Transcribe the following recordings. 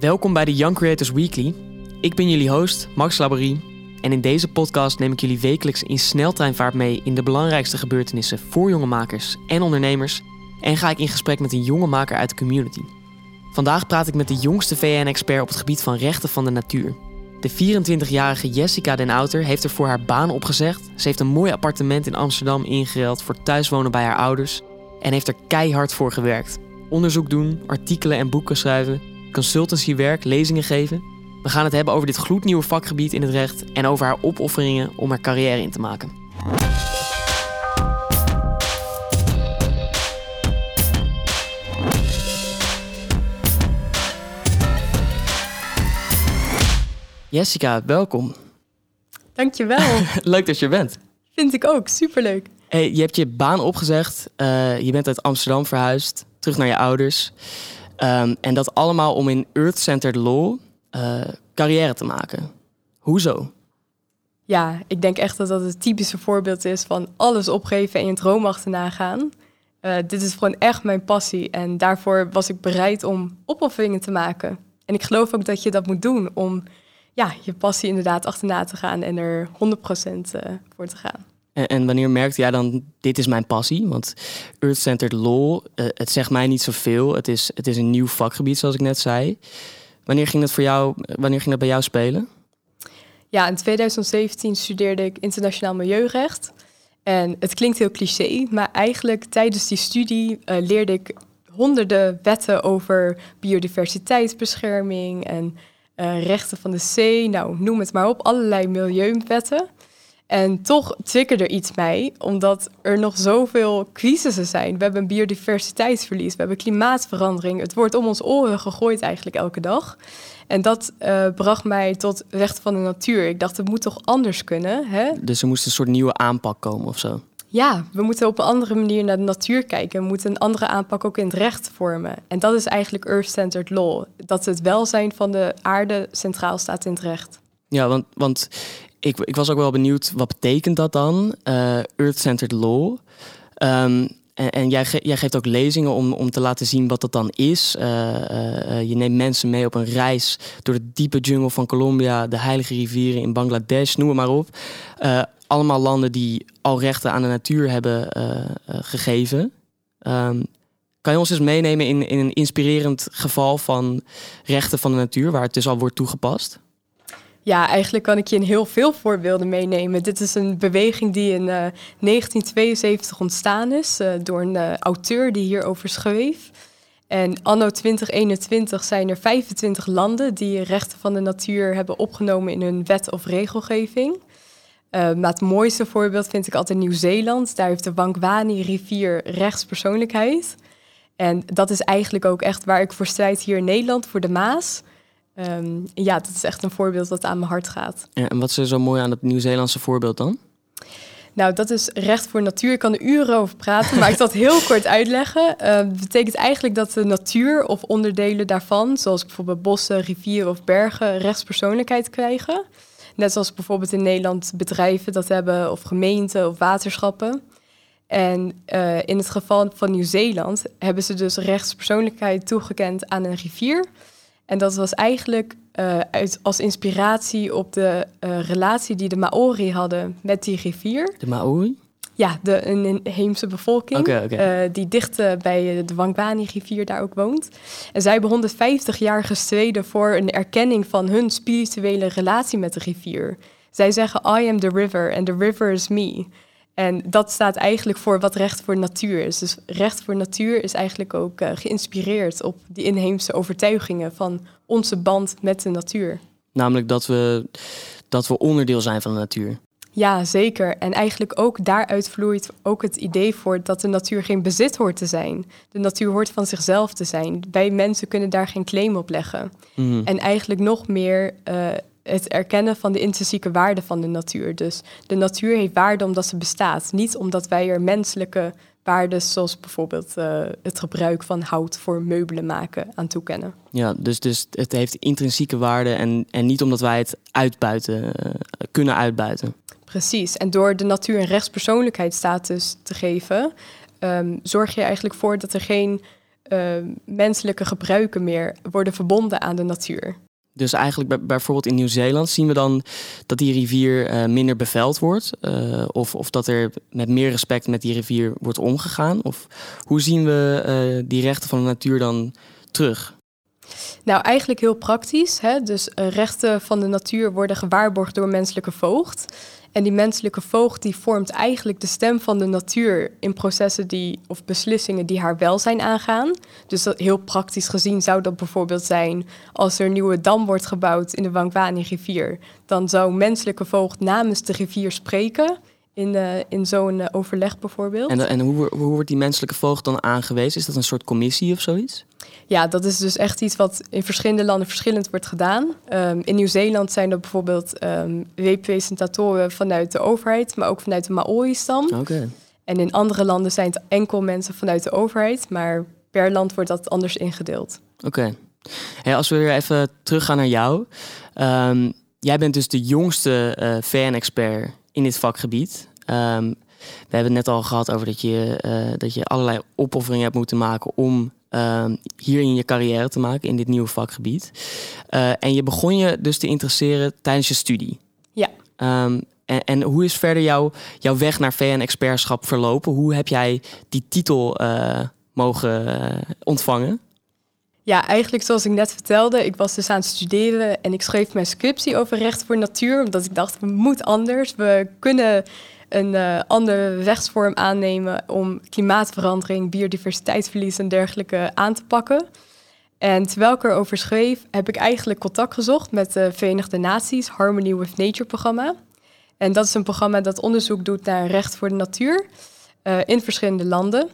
Welkom bij de Young Creators Weekly. Ik ben jullie host, Max Laborie. En in deze podcast neem ik jullie wekelijks in sneltreinvaart mee in de belangrijkste gebeurtenissen voor jonge makers en ondernemers. En ga ik in gesprek met een jonge maker uit de community. Vandaag praat ik met de jongste VN-expert op het gebied van rechten van de natuur. De 24-jarige Jessica Den Outer heeft er voor haar baan opgezegd. Ze heeft een mooi appartement in Amsterdam ingeruild voor thuiswonen bij haar ouders. En heeft er keihard voor gewerkt. Onderzoek doen, artikelen en boeken schrijven, consultancywerk, lezingen geven. We gaan het hebben over dit gloednieuwe vakgebied in het recht en over haar opofferingen om haar carrière in te maken. Jessica, welkom. Dankjewel. Leuk dat je er bent. Vind ik ook, superleuk. Hey, je hebt je baan opgezegd, uh, je bent uit Amsterdam verhuisd, terug naar je ouders. Um, en dat allemaal om in Earth-Centered Law uh, carrière te maken. Hoezo? Ja, ik denk echt dat dat het typische voorbeeld is van alles opgeven en je droom achterna gaan. Uh, dit is gewoon echt mijn passie en daarvoor was ik bereid om opofferingen te maken. En ik geloof ook dat je dat moet doen om ja, je passie inderdaad achterna te gaan en er 100% uh, voor te gaan. En, en, wanneer merkte jij dan, dit is mijn passie? Want Earth-Centered Law, uh, het zegt mij niet zoveel. Het is, het is een nieuw vakgebied, zoals ik net zei. Wanneer ging dat voor jou, wanneer ging dat bij jou spelen? Ja, in 2017 studeerde ik internationaal milieurecht. En het klinkt heel cliché, maar eigenlijk tijdens die studie uh, leerde ik honderden wetten over biodiversiteitsbescherming en rechten van de zee, nou noem het maar op, allerlei milieuwetten. En toch triggerde er iets mij, omdat er nog zoveel crisissen zijn. We hebben een biodiversiteitsverlies, we hebben klimaatverandering. Het wordt om ons oren gegooid eigenlijk elke dag. En dat uh, bracht mij tot rechten van de natuur. Ik dacht, het moet toch anders kunnen? Hè? Dus er moest een soort nieuwe aanpak komen of zo? Ja, we moeten op een andere manier naar de natuur kijken. We moeten een andere aanpak ook in het recht vormen. En dat is eigenlijk Earth-Centered Law. Dat het welzijn van de aarde centraal staat in het recht. Ja, want, want ik, ik was ook wel benieuwd, wat betekent dat dan? Uh, Earth-Centered Law. Um, en, jij, jij, geeft ook lezingen om, om te laten zien wat dat dan is. Uh, uh, je neemt mensen mee op een reis door de diepe jungle van Colombia, de heilige rivieren in Bangladesh, noem maar op. allemaal landen die al rechten aan de natuur hebben gegeven. Um, kan je ons eens meenemen in, in een inspirerend geval van rechten van de natuur, waar het dus al wordt toegepast? Ja, eigenlijk kan ik je in heel veel voorbeelden meenemen. Dit is een beweging die in uh, 1972 ontstaan is uh, door een uh, auteur die hierover schreef. En anno 2021 zijn er 25 landen die rechten van de natuur hebben opgenomen in hun wet of regelgeving. maar het mooiste voorbeeld vind ik altijd Nieuw-Zeeland. Daar heeft de Wankwane-rivier rechtspersoonlijkheid. En dat is eigenlijk ook echt waar ik voor strijd hier in Nederland, voor de Maas. Um, ja, dat is echt een voorbeeld dat aan mijn hart gaat. Ja, en wat is er zo mooi aan het Nieuw-Zeelandse voorbeeld dan? Nou, dat is recht voor natuur. Ik kan er uren over praten, maar ik zal het heel kort uitleggen. Uh, dat betekent eigenlijk dat de natuur of onderdelen daarvan, zoals bijvoorbeeld bossen, rivieren of bergen, rechtspersoonlijkheid krijgen. Net zoals bijvoorbeeld in Nederland bedrijven dat hebben, of gemeenten of waterschappen. En uh, in het geval van Nieuw-Zeeland hebben ze dus rechtspersoonlijkheid toegekend aan een rivier. En dat was eigenlijk uh, uit, als inspiratie op de uh, relatie die de Maori hadden met die rivier. De Maori? Ja, de, een inheemse bevolking okay, okay. Uh, die dicht bij de Wangwani-rivier daar ook woont. En zij hebben 150 jaar gestreden voor een erkenning van hun spirituele relatie met de rivier. Zij zeggen, I am the river and the river is me. En dat staat eigenlijk voor wat recht voor natuur is. Dus recht voor natuur is eigenlijk ook uh, geïnspireerd op die inheemse overtuigingen van onze band met de natuur. Namelijk dat we, dat we onderdeel zijn van de natuur. Ja, zeker. En eigenlijk ook daaruit vloeit ook het idee voort dat de natuur geen bezit hoort te zijn. De natuur hoort van zichzelf te zijn. Wij mensen kunnen daar geen claim op leggen. Mm. En eigenlijk nog meer uh, het erkennen van de intrinsieke waarde van de natuur. Dus de natuur heeft waarde omdat ze bestaat, niet omdat wij er menselijke waarden, zoals bijvoorbeeld uh, het gebruik van hout voor meubelen maken, aan toekennen. Ja, dus, dus het heeft intrinsieke waarde en, en niet omdat wij het uitbuiten, uh, kunnen uitbuiten. Precies, en door de natuur een rechtspersoonlijkheidsstatus te geven, um, zorg je eigenlijk voor dat er geen eh, menselijke gebruiken meer worden verbonden aan de natuur. Dus eigenlijk bij- bijvoorbeeld in Nieuw-Zeeland zien we dan dat die rivier eh, minder beveld wordt. eh, of, of dat er met meer respect met die rivier wordt omgegaan. Of hoe zien we eh, die rechten van de natuur dan terug? Nou, eigenlijk heel praktisch. Hè? Dus rechten van de natuur worden gewaarborgd door menselijke voogd. En die menselijke voogd die vormt eigenlijk de stem van de natuur in processen die, of beslissingen die haar welzijn aangaan. Dus dat, heel praktisch gezien zou dat bijvoorbeeld zijn als er een nieuwe dam wordt gebouwd in de Wangwani-rivier. Dan zou menselijke voogd namens de rivier spreken in, eh, in zo'n eh, overleg bijvoorbeeld. En, en hoe, hoe wordt die menselijke voogd dan aangewezen? Is dat een soort commissie of zoiets? Ja, dat is dus echt iets wat in verschillende landen verschillend wordt gedaan. Ehm, in Nieuw-Zeeland zijn er bijvoorbeeld ehm representatoren vanuit de overheid, maar ook vanuit de Maori-stam. Oké. En in andere landen zijn het enkel mensen vanuit de overheid, maar per land wordt dat anders ingedeeld. Oké. Hey, als we weer even teruggaan naar jou. Ehm, jij bent dus de jongste eh VN-expert in dit vakgebied. Ehm, we hebben het net al gehad over dat je, eh, dat je allerlei opofferingen hebt moeten maken om ehm, hierin je carrière te maken in dit nieuwe vakgebied. Eh, en je begon je dus te interesseren tijdens je studie. Ja. Ehm, en, en hoe is verder jouw, jouw weg naar VN-expertschap verlopen? Hoe heb jij die titel eh, mogen ontvangen? Ja, eigenlijk zoals ik net vertelde, ik was dus aan het studeren en ik schreef mijn scriptie over recht voor natuur, omdat ik dacht, we moeten anders. We kunnen een eh, andere rechtsvorm aannemen om klimaatverandering, biodiversiteitsverlies en dergelijke aan te pakken. En terwijl ik erover schreef, heb ik eigenlijk contact gezocht met de Verenigde Naties Harmony with Nature programma. En dat is een programma dat onderzoek doet naar recht voor de natuur eh, in verschillende landen.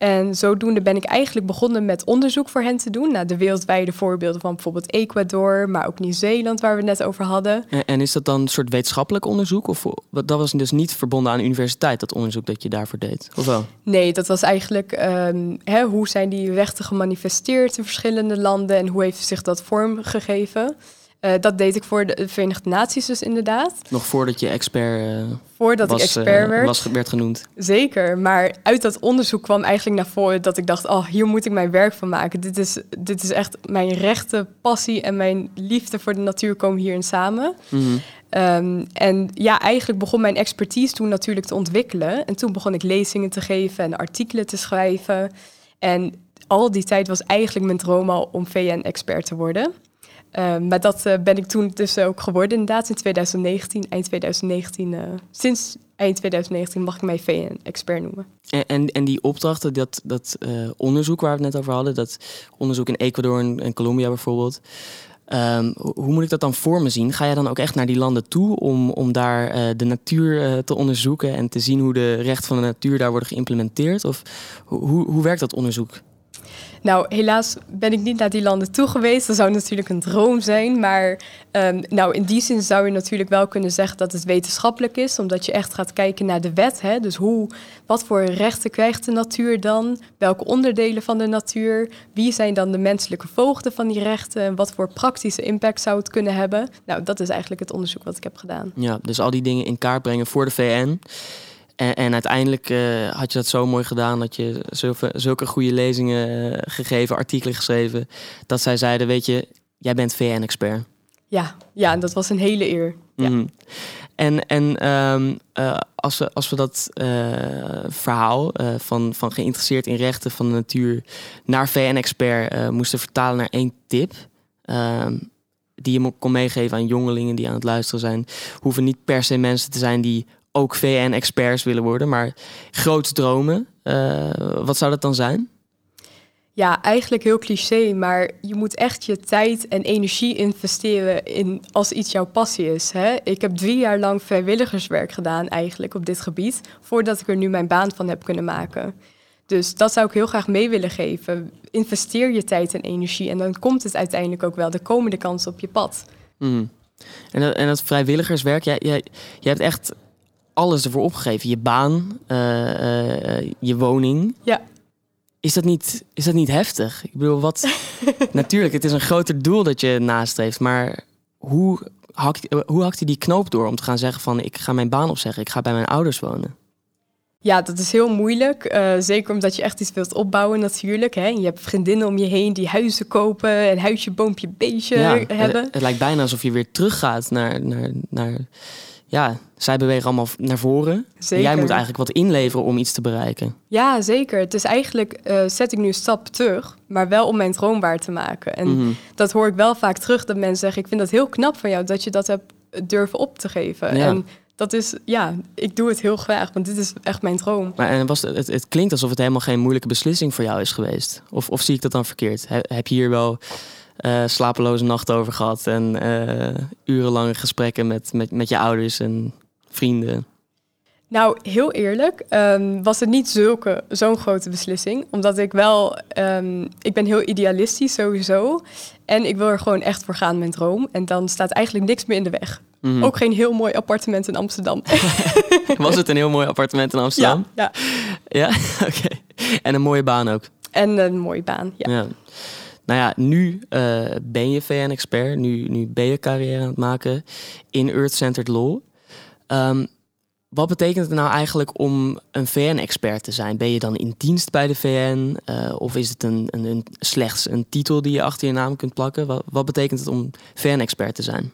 En zodoende ben ik eigenlijk begonnen met onderzoek voor hen te doen. naar de wereldwijde voorbeelden van bijvoorbeeld Ecuador, maar ook Nieuw-Zeeland, waar we het net over hadden. En, is dat dan een soort wetenschappelijk onderzoek? Of dat was dus niet verbonden aan de universiteit, dat onderzoek dat je daarvoor deed? Of wel? Nee, dat was eigenlijk ehm, hè, hoe zijn die rechten gemanifesteerd in verschillende landen en hoe heeft zich dat vormgegeven. Eh, dat deed ik voor de Verenigde Naties dus inderdaad. Nog voordat je expert eh, Voordat was, ik expert eh, werd. was, werd genoemd. Zeker, maar uit dat onderzoek kwam eigenlijk naar voren dat ik dacht, oh, hier moet ik mijn werk van maken. Dit is, dit is echt mijn rechte passie en mijn liefde voor de natuur komen hierin samen. Mhm. Ehm, en ja, eigenlijk begon mijn expertise toen natuurlijk te ontwikkelen. En toen begon ik lezingen te geven en artikelen te schrijven. En al die tijd was eigenlijk mijn droom al om VN-expert te worden. Ehm, maar dat eh, ben ik toen dus ook geworden inderdaad in 2019, eind 2019. eh, sinds eind 2019 mag ik mij VN-expert noemen. En, en, die opdrachten, dat, dat eh, onderzoek waar we het net over hadden, dat onderzoek in Ecuador en, Colombia bijvoorbeeld. ehm, hoe moet ik dat dan voor me zien? Ga je dan ook echt naar die landen toe om, om daar de natuur te onderzoeken en te zien hoe de rechten van de natuur daar worden geïmplementeerd? Of hoe, hoe werkt dat onderzoek? Nou, helaas ben ik niet naar die landen toe geweest. Dat zou natuurlijk een droom zijn. Maar ehm, nou, in die zin zou je natuurlijk wel kunnen zeggen dat het wetenschappelijk is. Omdat je echt gaat kijken naar de wet. Hè? Dus hoe, wat voor rechten krijgt de natuur dan? Welke onderdelen van de natuur? Wie zijn dan de menselijke voogden van die rechten? En wat voor praktische impact zou het kunnen hebben? Nou, dat is eigenlijk het onderzoek wat ik heb gedaan. Ja, dus al die dingen in kaart brengen voor de VN. En, en uiteindelijk eh, had je dat zo mooi gedaan dat je zulke, zulke goede lezingen eh, gegeven, artikelen geschreven, dat zij zeiden, weet je, jij bent VN-expert. Ja, ja, en dat was een hele eer. Ja. Mhm. En, en ehm, eh, als, we, als we dat verhaal van, van geïnteresseerd in rechten van de natuur naar VN-expert moesten vertalen naar één tip. ehm, die je kon meegeven aan jongelingen die aan het luisteren zijn. Hoeven niet per se mensen te zijn die ook VN-experts willen worden, maar groots dromen. Eh, wat zou dat dan zijn? Ja, eigenlijk heel cliché, maar je moet echt je tijd en energie investeren in als iets jouw passie is. Hè? Ik heb drie jaar lang vrijwilligerswerk gedaan eigenlijk op dit gebied, voordat ik er nu mijn baan van heb kunnen maken. Dus dat zou ik heel graag mee willen geven. Investeer je tijd en energie en dan komt het uiteindelijk ook wel de komende kansen op je pad. Mhm. En, dat, en dat vrijwilligerswerk, jij, jij, jij hebt echt alles ervoor opgegeven. Je baan, eh, eh, eh, je woning. Ja. Is dat, niet, is dat niet heftig? Ik bedoel, wat... Natuurlijk, het is een groter doel dat je nastreeft. Maar hoe hakt, hoe hakt hij die knoop door om te gaan zeggen van... ik ga mijn baan opzeggen, ik ga bij mijn ouders wonen? Ja, dat is heel moeilijk. Uh, zeker omdat je echt iets wilt opbouwen natuurlijk. Hè. Je hebt vriendinnen om je heen die huizen kopen en huisje, boompje, beestje hebben. Het, het, lijkt bijna alsof je weer teruggaat naar, naar, naar... Ja, zij bewegen allemaal naar voren. Zeker. Jij moet eigenlijk wat inleveren om iets te bereiken. Ja, zeker. Het is eigenlijk, uh, zet ik nu een stap terug, maar wel om mijn droom waar te maken. En mhm. dat hoor ik wel vaak terug, dat mensen zeggen... ik vind dat heel knap van jou dat je dat hebt durven op te geven. Ja. En dat is, ja, ik doe het heel graag, want dit is echt mijn droom. Maar en was het, het klinkt alsof het helemaal geen moeilijke beslissing voor jou is geweest. Of, of zie ik dat dan verkeerd? heb je hier wel uh, slapeloze nachten over gehad en uh, urenlange gesprekken met, met, met je ouders en vrienden? Nou, heel eerlijk, um, was het niet zulke, zo'n grote beslissing. Omdat ik wel, um, ik ben heel idealistisch sowieso. En ik wil er gewoon echt voor gaan, mijn droom. En dan staat eigenlijk niks meer in de weg. Mhm. Ook geen heel mooi appartement in Amsterdam. Was het een heel mooi appartement in Amsterdam? Ja. Ja, ja? oké. En een mooie baan ook? En een mooie baan, ja. ja. Nou ja, nu uh, ben je VN-expert. Nu, nu ben je carrière aan het maken in Earth-Centered Law. Um, wat betekent het nou eigenlijk om een VN-expert te zijn? Ben je dan in dienst bij de VN? Uh, of is het een, een, slechts een titel die je achter je naam kunt plakken? Wat, wat betekent het om VN-expert te zijn?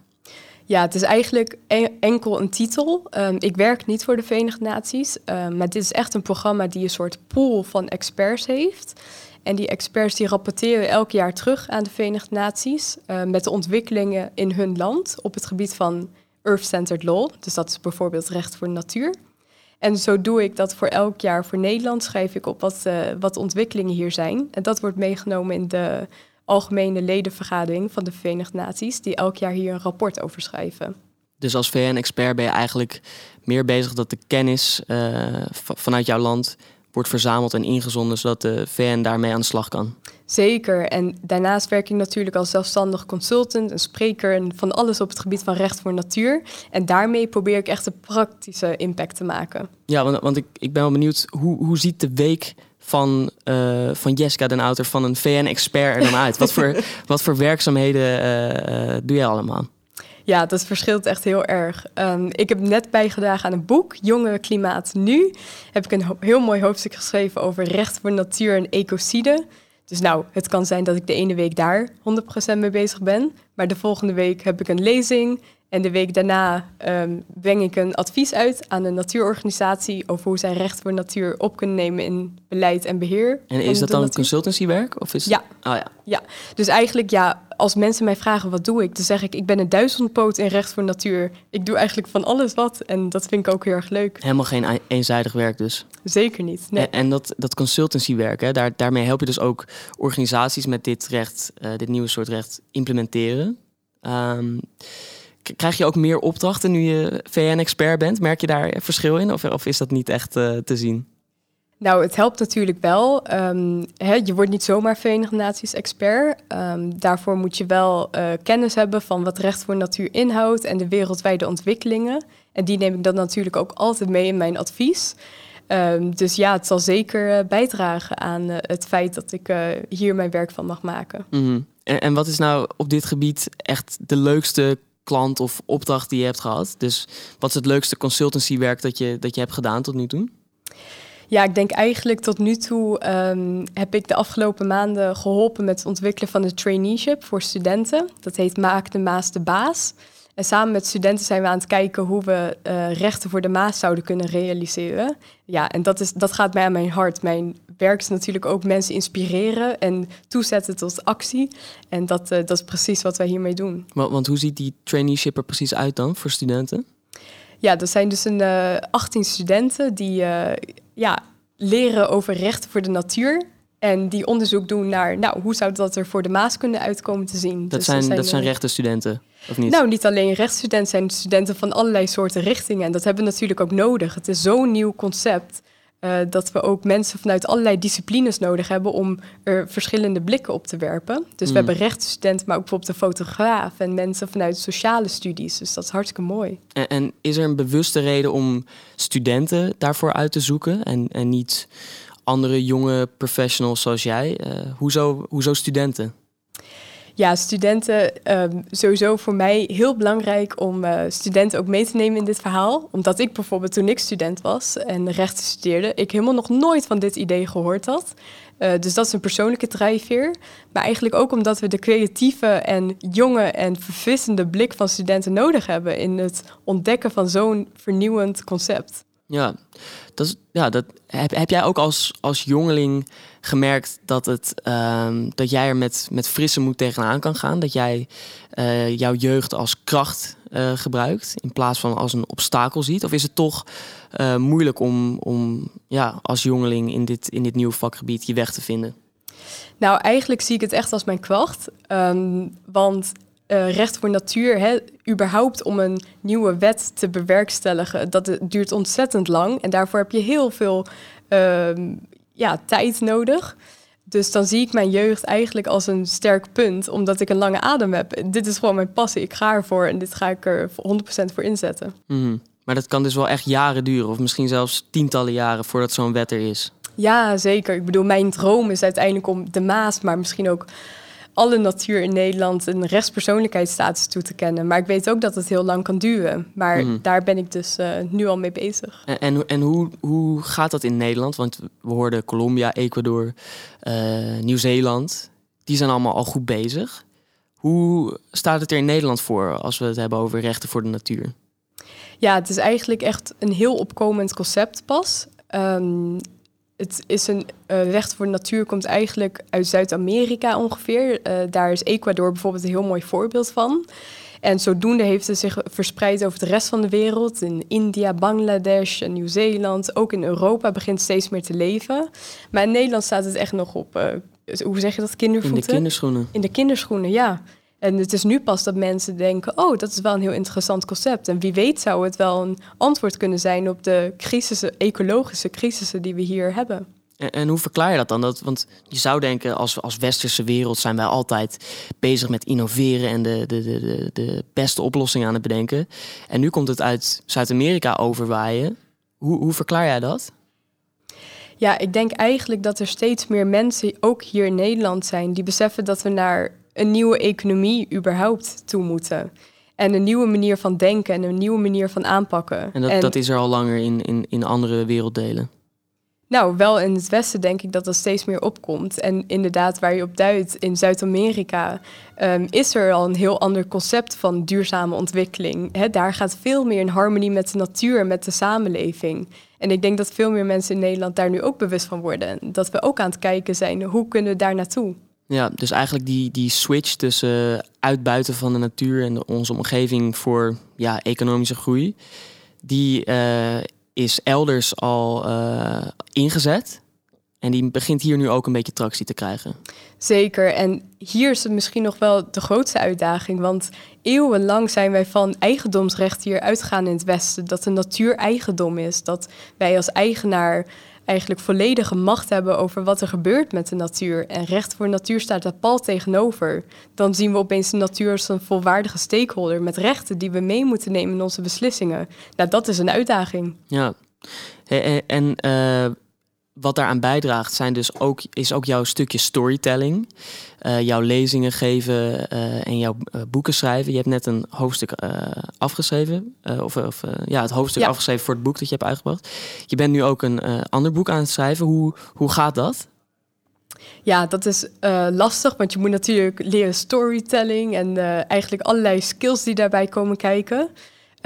Ja, het is eigenlijk enkel een titel. Um, ik werk niet voor de Verenigde Naties, um, maar dit is echt een programma die een soort pool van experts heeft. En die experts die rapporteren elk jaar terug aan de Verenigde Naties met de ontwikkelingen in hun land op het gebied van Earth-Centered Law. Dus dat is bijvoorbeeld recht voor de natuur. En zo doe ik dat voor elk jaar voor Nederland. Schrijf ik op wat, uh, wat ontwikkelingen hier zijn. En dat wordt meegenomen in de algemene ledenvergadering van de Verenigde Naties, die elk jaar hier een rapport over schrijven. Dus als VN-expert ben je eigenlijk meer bezig dat de kennis uh, vanuit jouw land wordt verzameld en ingezonden, zodat de VN daarmee aan de slag kan. Zeker. En daarnaast werk ik natuurlijk als zelfstandig consultant, een spreker en van alles op het gebied van recht voor natuur. En daarmee probeer ik echt een praktische impact te maken. Ja, want, want ik, ik ben wel benieuwd, hoe, hoe ziet de week van, uh, van Jessica den Outer, van een VN-expert er dan uit? wat, voor, wat voor werkzaamheden uh, uh, doe je allemaal? Ja, dat verschilt echt heel erg. Um, ik heb net bijgedragen aan een boek, Jonge Klimaat Nu. Heb ik een heel mooi hoofdstuk geschreven over recht voor natuur en ecocide. Dus nou, het kan zijn dat ik de ene week daar 100% mee bezig ben. Maar de volgende week heb ik een lezing. En de week daarna um, breng ik een advies uit aan een natuurorganisatie over hoe zij recht voor natuur op kunnen nemen in beleid en beheer. En is dat dan natuur. consultancywerk? Of is ja. Oh, ja. ja, dus eigenlijk ja, als mensen mij vragen wat doe ik, dan zeg ik ik ben een duizendpoot in recht voor natuur. Ik doe eigenlijk van alles wat en dat vind ik ook heel erg leuk. Helemaal geen eenzijdig werk dus? Zeker niet. Nee. En, en, dat, dat consultancywerk, hè, daar, daarmee help je dus ook organisaties met dit recht, uh, dit nieuwe soort recht implementeren. Um, krijg je ook meer opdrachten nu je VN-expert bent? Merk je daar verschil in of, of is dat niet echt uh, te zien? Nou, het helpt natuurlijk wel. Um, je wordt niet zomaar Verenigde Naties expert. Um, daarvoor moet je wel uh, kennis hebben van wat recht voor natuur inhoudt en de wereldwijde ontwikkelingen. En die neem ik dan natuurlijk ook altijd mee in mijn advies. Um, dus ja, het zal zeker uh, bijdragen aan uh, het feit dat ik hier mijn werk van mag maken. Mm -hmm. en, en wat is nou op dit gebied echt de leukste klant of opdracht die je hebt gehad? Dus wat is het leukste consultancywerk dat je, dat je hebt gedaan tot nu toe? Ja, ik denk eigenlijk tot nu toe um, heb ik de afgelopen maanden geholpen met het ontwikkelen van een traineeship voor studenten. Dat heet Maak de Maas de Baas. En samen met studenten zijn we aan het kijken hoe we uh, rechten voor de Maas zouden kunnen realiseren. Ja, en dat, is, dat gaat mij aan mijn hart. Mijn werk is natuurlijk ook mensen inspireren en toezetten tot actie. En dat, uh, dat is precies wat wij hiermee doen. Want, want hoe ziet die traineeship er precies uit dan voor studenten? Ja, dat zijn dus een uh, 18 studenten die ja, leren over rechten voor de natuur. En die onderzoek doen naar, nou, hoe zou dat er voor de Maas kunnen uitkomen te zien. Dat, dus zijn, zijn, dat zijn rechtenstudenten, of niet? Nou, niet alleen rechtsstudenten, zijn studenten van allerlei soorten richtingen. En dat hebben we natuurlijk ook nodig. Het is zo'n nieuw concept. Uh, dat we ook mensen vanuit allerlei disciplines nodig hebben om er verschillende blikken op te werpen. Dus mm. we hebben rechtsstudenten, maar ook bijvoorbeeld een fotograaf en mensen vanuit sociale studies. Dus dat is hartstikke mooi. En, en is er een bewuste reden om studenten daarvoor uit te zoeken en, en niet andere jonge professionals zoals jij? Uh, hoezo, hoezo studenten? Ja, studenten, um, sowieso voor mij heel belangrijk om uh, studenten ook mee te nemen in dit verhaal. Omdat ik bijvoorbeeld toen ik student was en rechten studeerde, ik helemaal nog nooit van dit idee gehoord had. Uh, dus dat is een persoonlijke drijfveer. Maar eigenlijk ook omdat we de creatieve en jonge en verfrissende blik van studenten nodig hebben in het ontdekken van zo'n vernieuwend concept. Ja, dat, ja, dat heb, heb jij ook als, als jongeling gemerkt dat, het, um, dat jij er met, met frisse moed tegenaan kan gaan? Dat jij uh, jouw jeugd als kracht uh, gebruikt in plaats van als een obstakel ziet? Of is het toch uh, moeilijk om, om ja, als jongeling in dit, in dit nieuwe vakgebied je weg te vinden? Nou, eigenlijk zie ik het echt als mijn kracht. Um, want uh, recht voor natuur, hè, überhaupt om een nieuwe wet te bewerkstelligen, dat duurt ontzettend lang. En daarvoor heb je heel veel uh, ja, tijd nodig. Dus dan zie ik mijn jeugd eigenlijk als een sterk punt, omdat ik een lange adem heb. Dit is gewoon mijn passie. Ik ga ervoor en dit ga ik er 100% voor inzetten. Mm Maar dat kan dus wel echt jaren duren, of misschien zelfs tientallen jaren voordat zo'n wet er is. Ja, zeker. Ik bedoel, mijn droom is uiteindelijk om de Maas, maar misschien ook alle natuur in Nederland een rechtspersoonlijkheidsstatus toe te kennen. Maar ik weet ook dat het heel lang kan duren. Maar mhm. daar ben ik dus uh, nu al mee bezig. En, en, en, hoe, hoe gaat dat in Nederland? Want we hoorden Colombia, Ecuador, uh, Nieuw-Zeeland. Die zijn allemaal al goed bezig. Hoe staat het er in Nederland voor als we het hebben over rechten voor de natuur? Ja, het is eigenlijk echt een heel opkomend concept pas. Um, het is een uh, recht voor de natuur komt eigenlijk uit Zuid-Amerika ongeveer. Uh, daar is Ecuador bijvoorbeeld een heel mooi voorbeeld van. En zodoende heeft het zich verspreid over de rest van de wereld. In India, Bangladesh, Nieuw Zeeland. Ook in Europa begint steeds meer te leven. Maar in Nederland staat het echt nog op, uh, hoe zeg je dat, kindervoeten? In de kinderschoenen. In de kinderschoenen, ja. En het is nu pas dat mensen denken: oh, dat is wel een heel interessant concept. En wie weet zou het wel een antwoord kunnen zijn op de crisissen, ecologische crisissen die we hier hebben. En, en, hoe verklaar je dat dan? Dat, want je zou denken, als, als westerse wereld zijn wij altijd bezig met innoveren en de, de, de, de, beste oplossingen aan het bedenken. En nu komt het uit Zuid-Amerika overwaaien. Hoe, hoe verklaar jij dat? Ja, ik denk eigenlijk dat er steeds meer mensen, ook hier in Nederland, zijn die beseffen dat we naar een nieuwe economie überhaupt toe moeten. En een nieuwe manier van denken en een nieuwe manier van aanpakken. En dat, dat is er al langer in, in, in andere werelddelen? Nou, wel in het Westen denk ik dat dat steeds meer opkomt. En inderdaad, waar je op duidt, in Zuid-Amerika um, is er al een heel ander concept van duurzame ontwikkeling. He, daar gaat veel meer in harmonie met de natuur, met de samenleving. En ik denk dat veel meer mensen in Nederland daar nu ook bewust van worden. Dat we ook aan het kijken zijn, hoe kunnen we daar naartoe? Ja, dus eigenlijk die, die switch tussen uitbuiten van de natuur en onze omgeving voor ja, economische groei, die uh, is elders al uh, ingezet. En die begint hier nu ook een beetje tractie te krijgen. Zeker. En hier is het misschien nog wel de grootste uitdaging. Want eeuwenlang zijn wij van eigendomsrecht hier uitgegaan in het Westen. Dat de natuur eigendom is. Dat wij als eigenaar eigenlijk volledige macht hebben over wat er gebeurt met de natuur. En recht voor natuur staat daar pal tegenover. Dan zien we opeens de natuur als een volwaardige stakeholder met rechten die we mee moeten nemen in onze beslissingen. Nou, dat is een uitdaging. Ja, en uh, wat daaraan bijdraagt zijn dus ook, is ook jouw stukje storytelling. Uh, jouw lezingen geven uh, en jouw uh, boeken schrijven. Je hebt net een hoofdstuk afgeschreven. of, of ja, het hoofdstuk ja. afgeschreven voor het boek dat je hebt uitgebracht. Je bent nu ook een ander boek aan het schrijven. Hoe, hoe gaat dat? Ja, dat is lastig, want je moet natuurlijk leren storytelling en eigenlijk allerlei skills die daarbij komen kijken.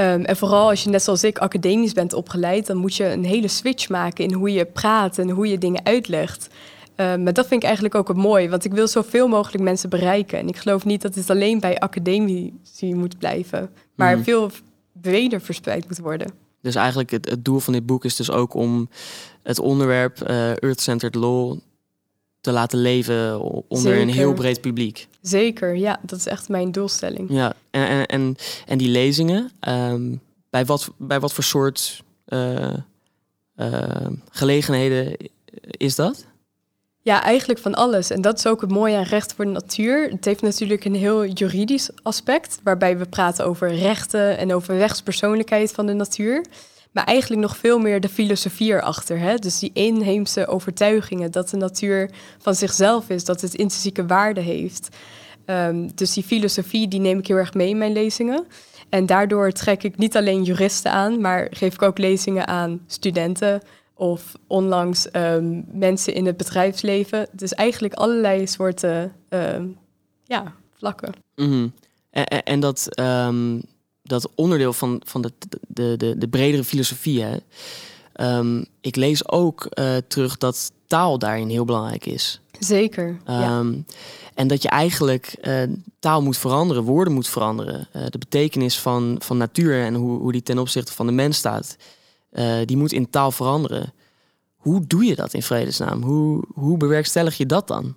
Um, en vooral als je net zoals ik academisch bent opgeleid, dan moet je een hele switch maken in hoe je praat en hoe je dingen uitlegt. Um, maar dat vind ik eigenlijk ook het mooi, want ik wil zoveel mogelijk mensen bereiken. En ik geloof niet dat het alleen bij academici moet blijven, maar mm. veel breder verspreid moet worden. Dus eigenlijk het, het, doel van dit boek is dus ook om het onderwerp uh, Earth-Centered Law te laten leven onder een heel breed publiek. Zeker, ja, dat is echt mijn doelstelling. Ja, en, en, en, en die lezingen, um, bij, wat, bij wat voor soort uh, uh, gelegenheden is dat? Ja, eigenlijk van alles. En dat is ook het mooie aan recht voor de natuur. Het heeft natuurlijk een heel juridisch aspect, waarbij we praten over rechten en over rechtspersoonlijkheid van de natuur. Maar eigenlijk nog veel meer de filosofie erachter. Hè? Dus die inheemse overtuigingen dat de natuur van zichzelf is, dat het intrinsieke waarde heeft. Ehm, dus die filosofie die neem ik heel erg mee in mijn lezingen. En daardoor trek ik niet alleen juristen aan, maar geef ik ook lezingen aan studenten of onlangs ehm, mensen in het bedrijfsleven. Dus eigenlijk allerlei soorten ehm, ja, vlakken. Mhm. En, en, dat, dat onderdeel van, van de, de, de, de bredere filosofie, hè? ik lees ook uh, terug dat taal daarin heel belangrijk is. Zeker. Ja. En dat je eigenlijk uh, taal moet veranderen, woorden moet veranderen. Uh, de betekenis van, van natuur en hoe, hoe die ten opzichte van de mens staat, die moet in taal veranderen. Hoe doe je dat in vredesnaam? Hoe, hoe bewerkstellig je dat dan?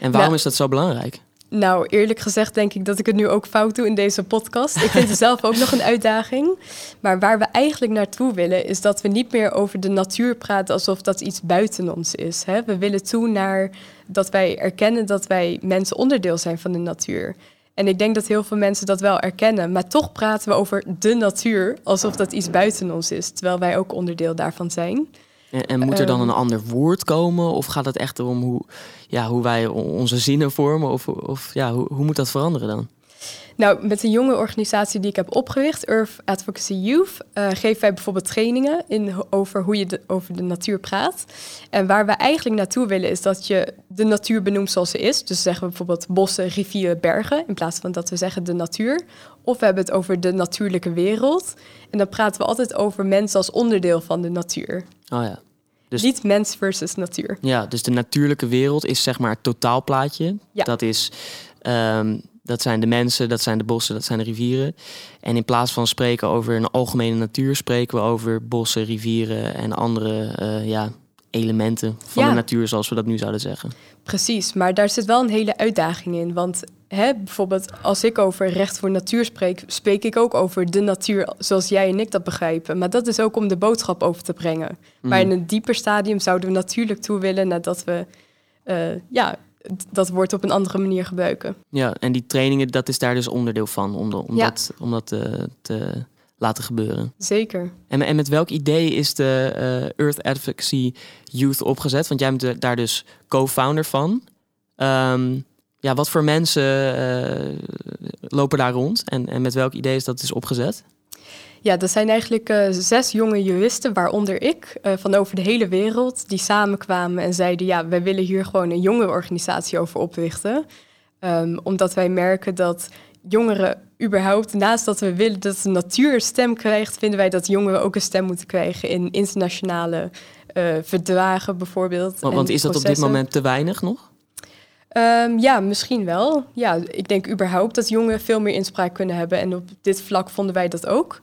En waarom is dat zo belangrijk? Nou, eerlijk gezegd denk ik dat ik het nu ook fout doe in deze podcast. Ik vind het zelf ook nog een uitdaging. Maar waar we eigenlijk naartoe willen, is dat we niet meer over de natuur praten alsof dat iets buiten ons is. Hè? We willen toe naar dat wij erkennen dat wij mensen onderdeel zijn van de natuur. En ik denk dat heel veel mensen dat wel erkennen, maar toch praten we over de natuur alsof dat iets buiten ons is, terwijl wij ook onderdeel daarvan zijn. En, en moet er dan een ehm. ander woord komen? Of gaat het echt om hoe, ja, hoe wij onze zinnen vormen? Of, of ja, hoe, hoe moet dat veranderen dan? Nou, met een jonge organisatie die ik heb opgericht, Earth Advocacy Youth, uh, geven wij bijvoorbeeld trainingen in, over hoe je de, over de natuur praat. En waar we eigenlijk naartoe willen is dat je de natuur benoemt zoals ze is. Dus zeggen we bijvoorbeeld bossen, rivieren, bergen, in plaats van dat we zeggen de natuur. Of we hebben het over de natuurlijke wereld. En dan praten we altijd over mensen als onderdeel van de natuur. Oh ja. Dus, Niet mens versus natuur. Ja, dus de natuurlijke wereld is zeg maar het totaalplaatje. Ja. Dat, is, um, dat zijn de mensen, dat zijn de bossen, dat zijn de rivieren. En in plaats van spreken over een algemene natuur, spreken we over bossen, rivieren en andere uh, ja, elementen van de natuur, zoals we dat nu zouden zeggen. Precies, maar daar zit wel een hele uitdaging in. Want hè, bijvoorbeeld als ik over recht voor natuur spreek, spreek ik ook over de natuur zoals jij en ik dat begrijpen. Maar dat is ook om de boodschap over te brengen. Maar in een dieper stadium zouden we natuurlijk toe willen nadat we uh, ja, dat woord op een andere manier gebruiken. Ja, en die trainingen, dat is daar dus onderdeel van, om, om dat, om dat te, te laten gebeuren. Zeker. En, en met welk idee is de uh, Earth Advocacy Youth opgezet? Want jij bent daar dus co-founder van. Um, ja, wat voor mensen uh, lopen daar rond en, en met welk idee is dat dus opgezet? Ja, dat zijn eigenlijk uh, zes jonge juristen, waaronder ik, uh, van over de hele wereld, die samenkwamen en zeiden: Ja, wij willen hier gewoon een jonge organisatie over oprichten. Um, omdat wij merken dat jongeren überhaupt, naast dat we willen dat de natuur een stem krijgt, vinden wij dat jongeren ook een stem moeten krijgen in internationale uh, verdragen bijvoorbeeld. Want, want is dat op dit moment te weinig nog? Um, ja, misschien wel. Ja, ik denk überhaupt dat jongeren veel meer inspraak kunnen hebben. En op dit vlak vonden wij dat ook.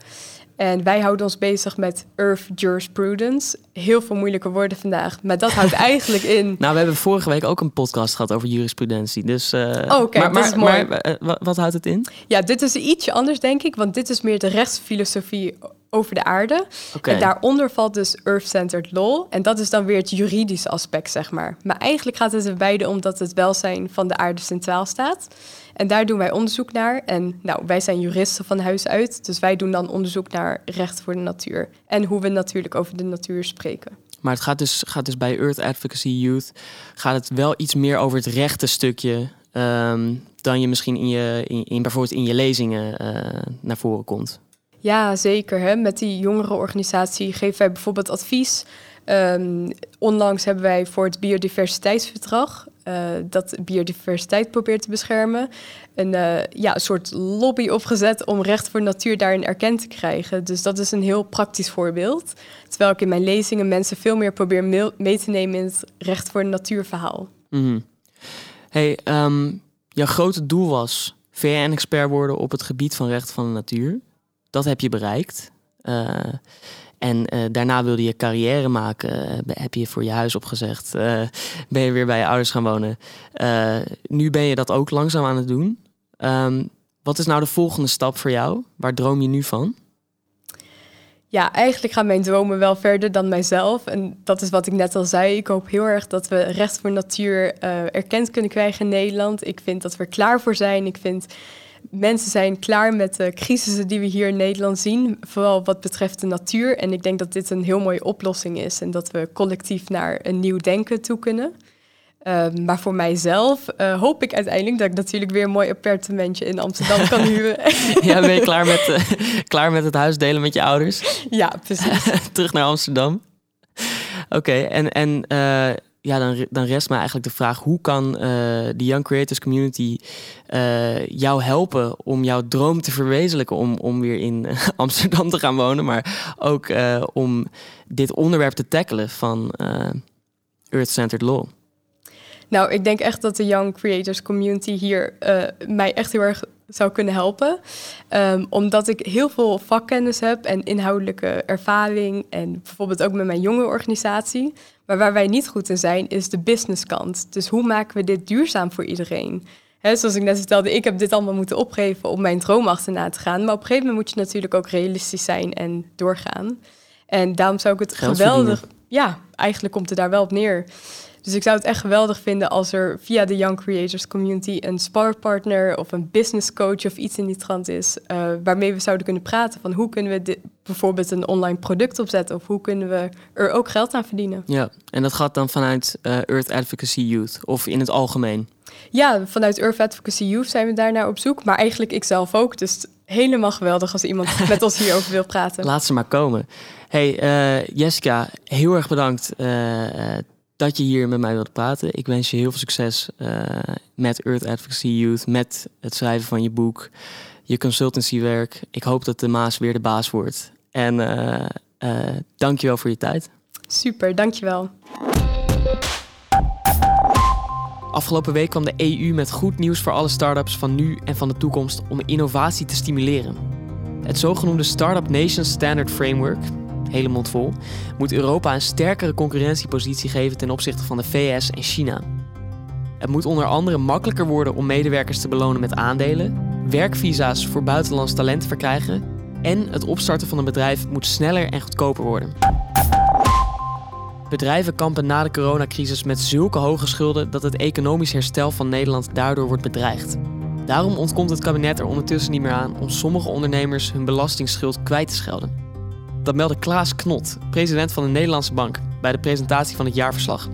En wij houden ons bezig met Earth Jurisprudence. Heel veel moeilijke woorden vandaag, maar dat houdt eigenlijk in. Nou, we hebben vorige week ook een podcast gehad over jurisprudentie. Dus, uh, oh, maar, maar, is mooi. Maar, uh, wat houdt het in? Ja, dit is ietsje anders, denk ik, want dit is meer de rechtsfilosofie over de aarde. Okay. En daaronder valt dus Earth-centered law. En dat is dan weer het juridische aspect, zeg maar. Maar eigenlijk gaat het er beide om dat het welzijn van de aarde centraal staat. En daar doen wij onderzoek naar. En nou, wij zijn juristen van huis uit, dus wij doen dan onderzoek naar recht voor de natuur. En hoe we natuurlijk over de natuur spreken. Maar het gaat dus, gaat dus bij Earth Advocacy Youth gaat het wel iets meer over het rechte stukje um, dan je misschien in, je, in, in, bijvoorbeeld in je lezingen uh, naar voren komt. Ja, zeker. Hè? Met die jongere organisatie geven wij bijvoorbeeld advies. Um, onlangs hebben wij voor het biodiversiteitsverdrag uh, dat biodiversiteit probeert te beschermen. Een, uh, ja, een soort lobby opgezet om recht voor natuur daarin erkend te krijgen. Dus dat is een heel praktisch voorbeeld. Terwijl ik in mijn lezingen mensen veel meer probeer mee te nemen in het recht voor natuurverhaal. Mm. Hey, um, jouw grote doel was VN-expert worden op het gebied van recht van de natuur. Dat heb je bereikt. Uh, en uh, daarna wilde je carrière maken. Uh, heb je voor je huis opgezegd. Uh, ben je weer bij je ouders gaan wonen. nu ben je dat ook langzaam aan het doen. Um, wat is nou de volgende stap voor jou? Waar droom je nu van? Ja, eigenlijk gaan mijn dromen wel verder dan mijzelf. En dat is wat ik net al zei. Ik hoop heel erg dat we recht voor natuur erkend kunnen krijgen in Nederland. Ik vind dat we er klaar voor zijn. Ik vind mensen zijn klaar met de crisissen die we hier in Nederland zien, vooral wat betreft de natuur. En ik denk dat dit een heel mooie oplossing is en dat we collectief naar een nieuw denken toe kunnen. Ehm, maar voor mijzelf uh, hoop ik uiteindelijk dat ik natuurlijk weer een mooi appartementje in Amsterdam kan huren. ja, ben je klaar met, uh, klaar met het huis delen met je ouders? Ja, precies. Terug naar Amsterdam. Oké, en, en uh, ja, dan, dan rest me eigenlijk de vraag: hoe kan de Young Creators Community jou helpen om jouw droom te verwezenlijken om, om weer in Amsterdam te gaan wonen, maar ook om dit onderwerp te tackelen van Earth-Centered Law? Nou, ik denk echt dat de Young Creators Community hier mij echt heel erg zou kunnen helpen. Um, omdat ik heel veel vakkennis heb en inhoudelijke ervaring. En bijvoorbeeld ook met mijn jonge organisatie. Maar waar wij niet goed in zijn, is de businesskant. Dus hoe maken we dit duurzaam voor iedereen? He, zoals ik net vertelde, ik heb dit allemaal moeten opgeven om mijn droom achterna te gaan. Maar op een gegeven moment moet je natuurlijk ook realistisch zijn en doorgaan. En daarom zou ik het geweldig. Ja, eigenlijk komt het daar wel op neer. Dus ik zou het echt geweldig vinden als er via de Young Creators Community een sparpartner of een business coach of iets in die trant is, uh, waarmee we zouden kunnen praten van hoe kunnen we dit, bijvoorbeeld een online product opzetten of hoe kunnen we er ook geld aan verdienen. Ja, en dat gaat dan vanuit uh, Earth Advocacy Youth of in het algemeen? Ja, vanuit Earth Advocacy Youth zijn we daarnaar op zoek, maar eigenlijk ik zelf ook. Dus helemaal geweldig als iemand met ons hierover wil praten. Laat ze maar komen. Hey uh, Jessica, heel erg bedankt dat je hier met mij wilt praten. Ik wens je heel veel succes uh, met Earth Advocacy Youth, met het schrijven van je boek, je consultancywerk. Ik hoop dat de Maas weer de baas wordt. En uh, uh, dankjewel voor je tijd. Super, dankjewel. Afgelopen week kwam de EU met goed nieuws voor alle start-ups van nu en van de toekomst om innovatie te stimuleren. Het zogenoemde Startup Nation Standard Framework, hele mond vol, moet Europa een sterkere concurrentiepositie geven ten opzichte van de VS en China. Het moet onder andere makkelijker worden om medewerkers te belonen met aandelen, werkvisa's voor buitenlands talent verkrijgen en het opstarten van een bedrijf moet sneller en goedkoper worden. Bedrijven kampen na de coronacrisis met zulke hoge schulden dat het economisch herstel van Nederland daardoor wordt bedreigd. Daarom ontkomt het kabinet er ondertussen niet meer aan om sommige ondernemers hun belastingsschuld kwijt te schelden. Dat meldde Klaas Knot, president van de Nederlandse Bank, bij de presentatie van het jaarverslag.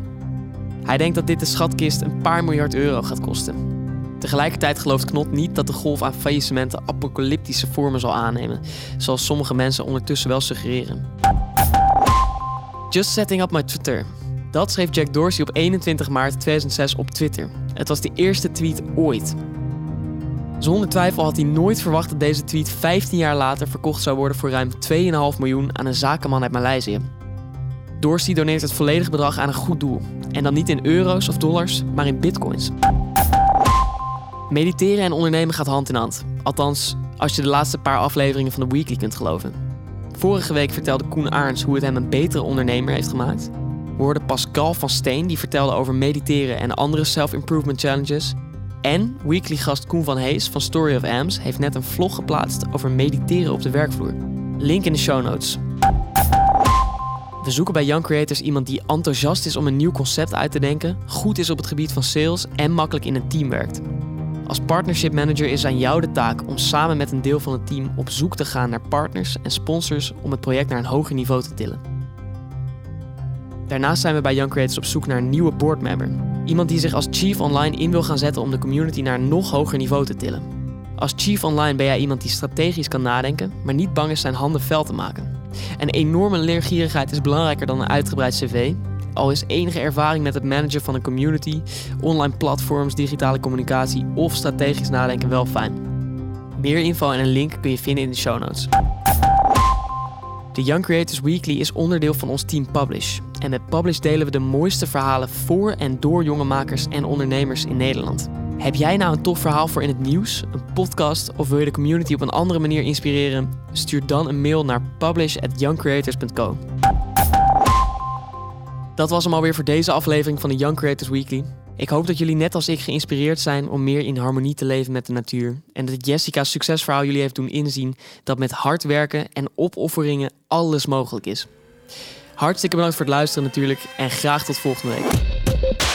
Hij denkt dat dit de schatkist een paar miljard euro gaat kosten. Tegelijkertijd gelooft Knot niet dat de golf aan faillissementen apocalyptische vormen zal aannemen, zoals sommige mensen ondertussen wel suggereren. Just setting up my Twitter. Dat schreef Jack Dorsey op 21 maart 2006 op Twitter. Het was de eerste tweet ooit. Zonder twijfel had hij nooit verwacht dat deze tweet 15 jaar later verkocht zou worden voor ruim 2,5 miljoen aan een zakenman uit Maleisië. Dorsey doneert het volledige bedrag aan een goed doel. En dan niet in euro's of dollars, maar in bitcoins. Mediteren en ondernemen gaat hand in hand. Althans, als je de laatste paar afleveringen van de Weekly kunt geloven. Vorige week vertelde Koen Arns hoe het hem een betere ondernemer heeft gemaakt. We hoorden Pascal van Steen die vertelde over mediteren en andere self-improvement challenges. En weekly gast Koen van Hees van Story of Ams heeft net een vlog geplaatst over mediteren op de werkvloer. Link in de show notes. We zoeken bij Young Creators iemand die enthousiast is om een nieuw concept uit te denken, goed is op het gebied van sales en makkelijk in een team werkt. Als partnership manager is aan jou de taak om samen met een deel van het team op zoek te gaan naar partners en sponsors om het project naar een hoger niveau te tillen. Daarnaast zijn we bij Young Creators op zoek naar een nieuwe boardmember. Iemand die zich als chief online in wil gaan zetten om de community naar een nog hoger niveau te tillen. Als chief online ben jij iemand die strategisch kan nadenken, maar niet bang is zijn handen fel te maken. Een enorme leergierigheid is belangrijker dan een uitgebreid cv. Al is enige ervaring met het managen van een community, online platforms, digitale communicatie of strategisch nadenken wel fijn. Meer info en een link kun je vinden in de show notes. De Young Creators Weekly is onderdeel van ons team Publish. En met Publish delen we de mooiste verhalen voor en door jonge makers en ondernemers in Nederland. Heb jij nou een tof verhaal voor in het nieuws, een podcast of wil je de community op een andere manier inspireren? Stuur dan een mail naar publish@youngcreators.co. Dat was hem alweer voor deze aflevering van de Young Creators Weekly. Ik hoop dat jullie net als ik geïnspireerd zijn om meer in harmonie te leven met de natuur. En dat Jessica's succesverhaal jullie heeft doen inzien dat met hard werken en opofferingen alles mogelijk is. Hartstikke bedankt voor het luisteren natuurlijk en graag tot volgende week.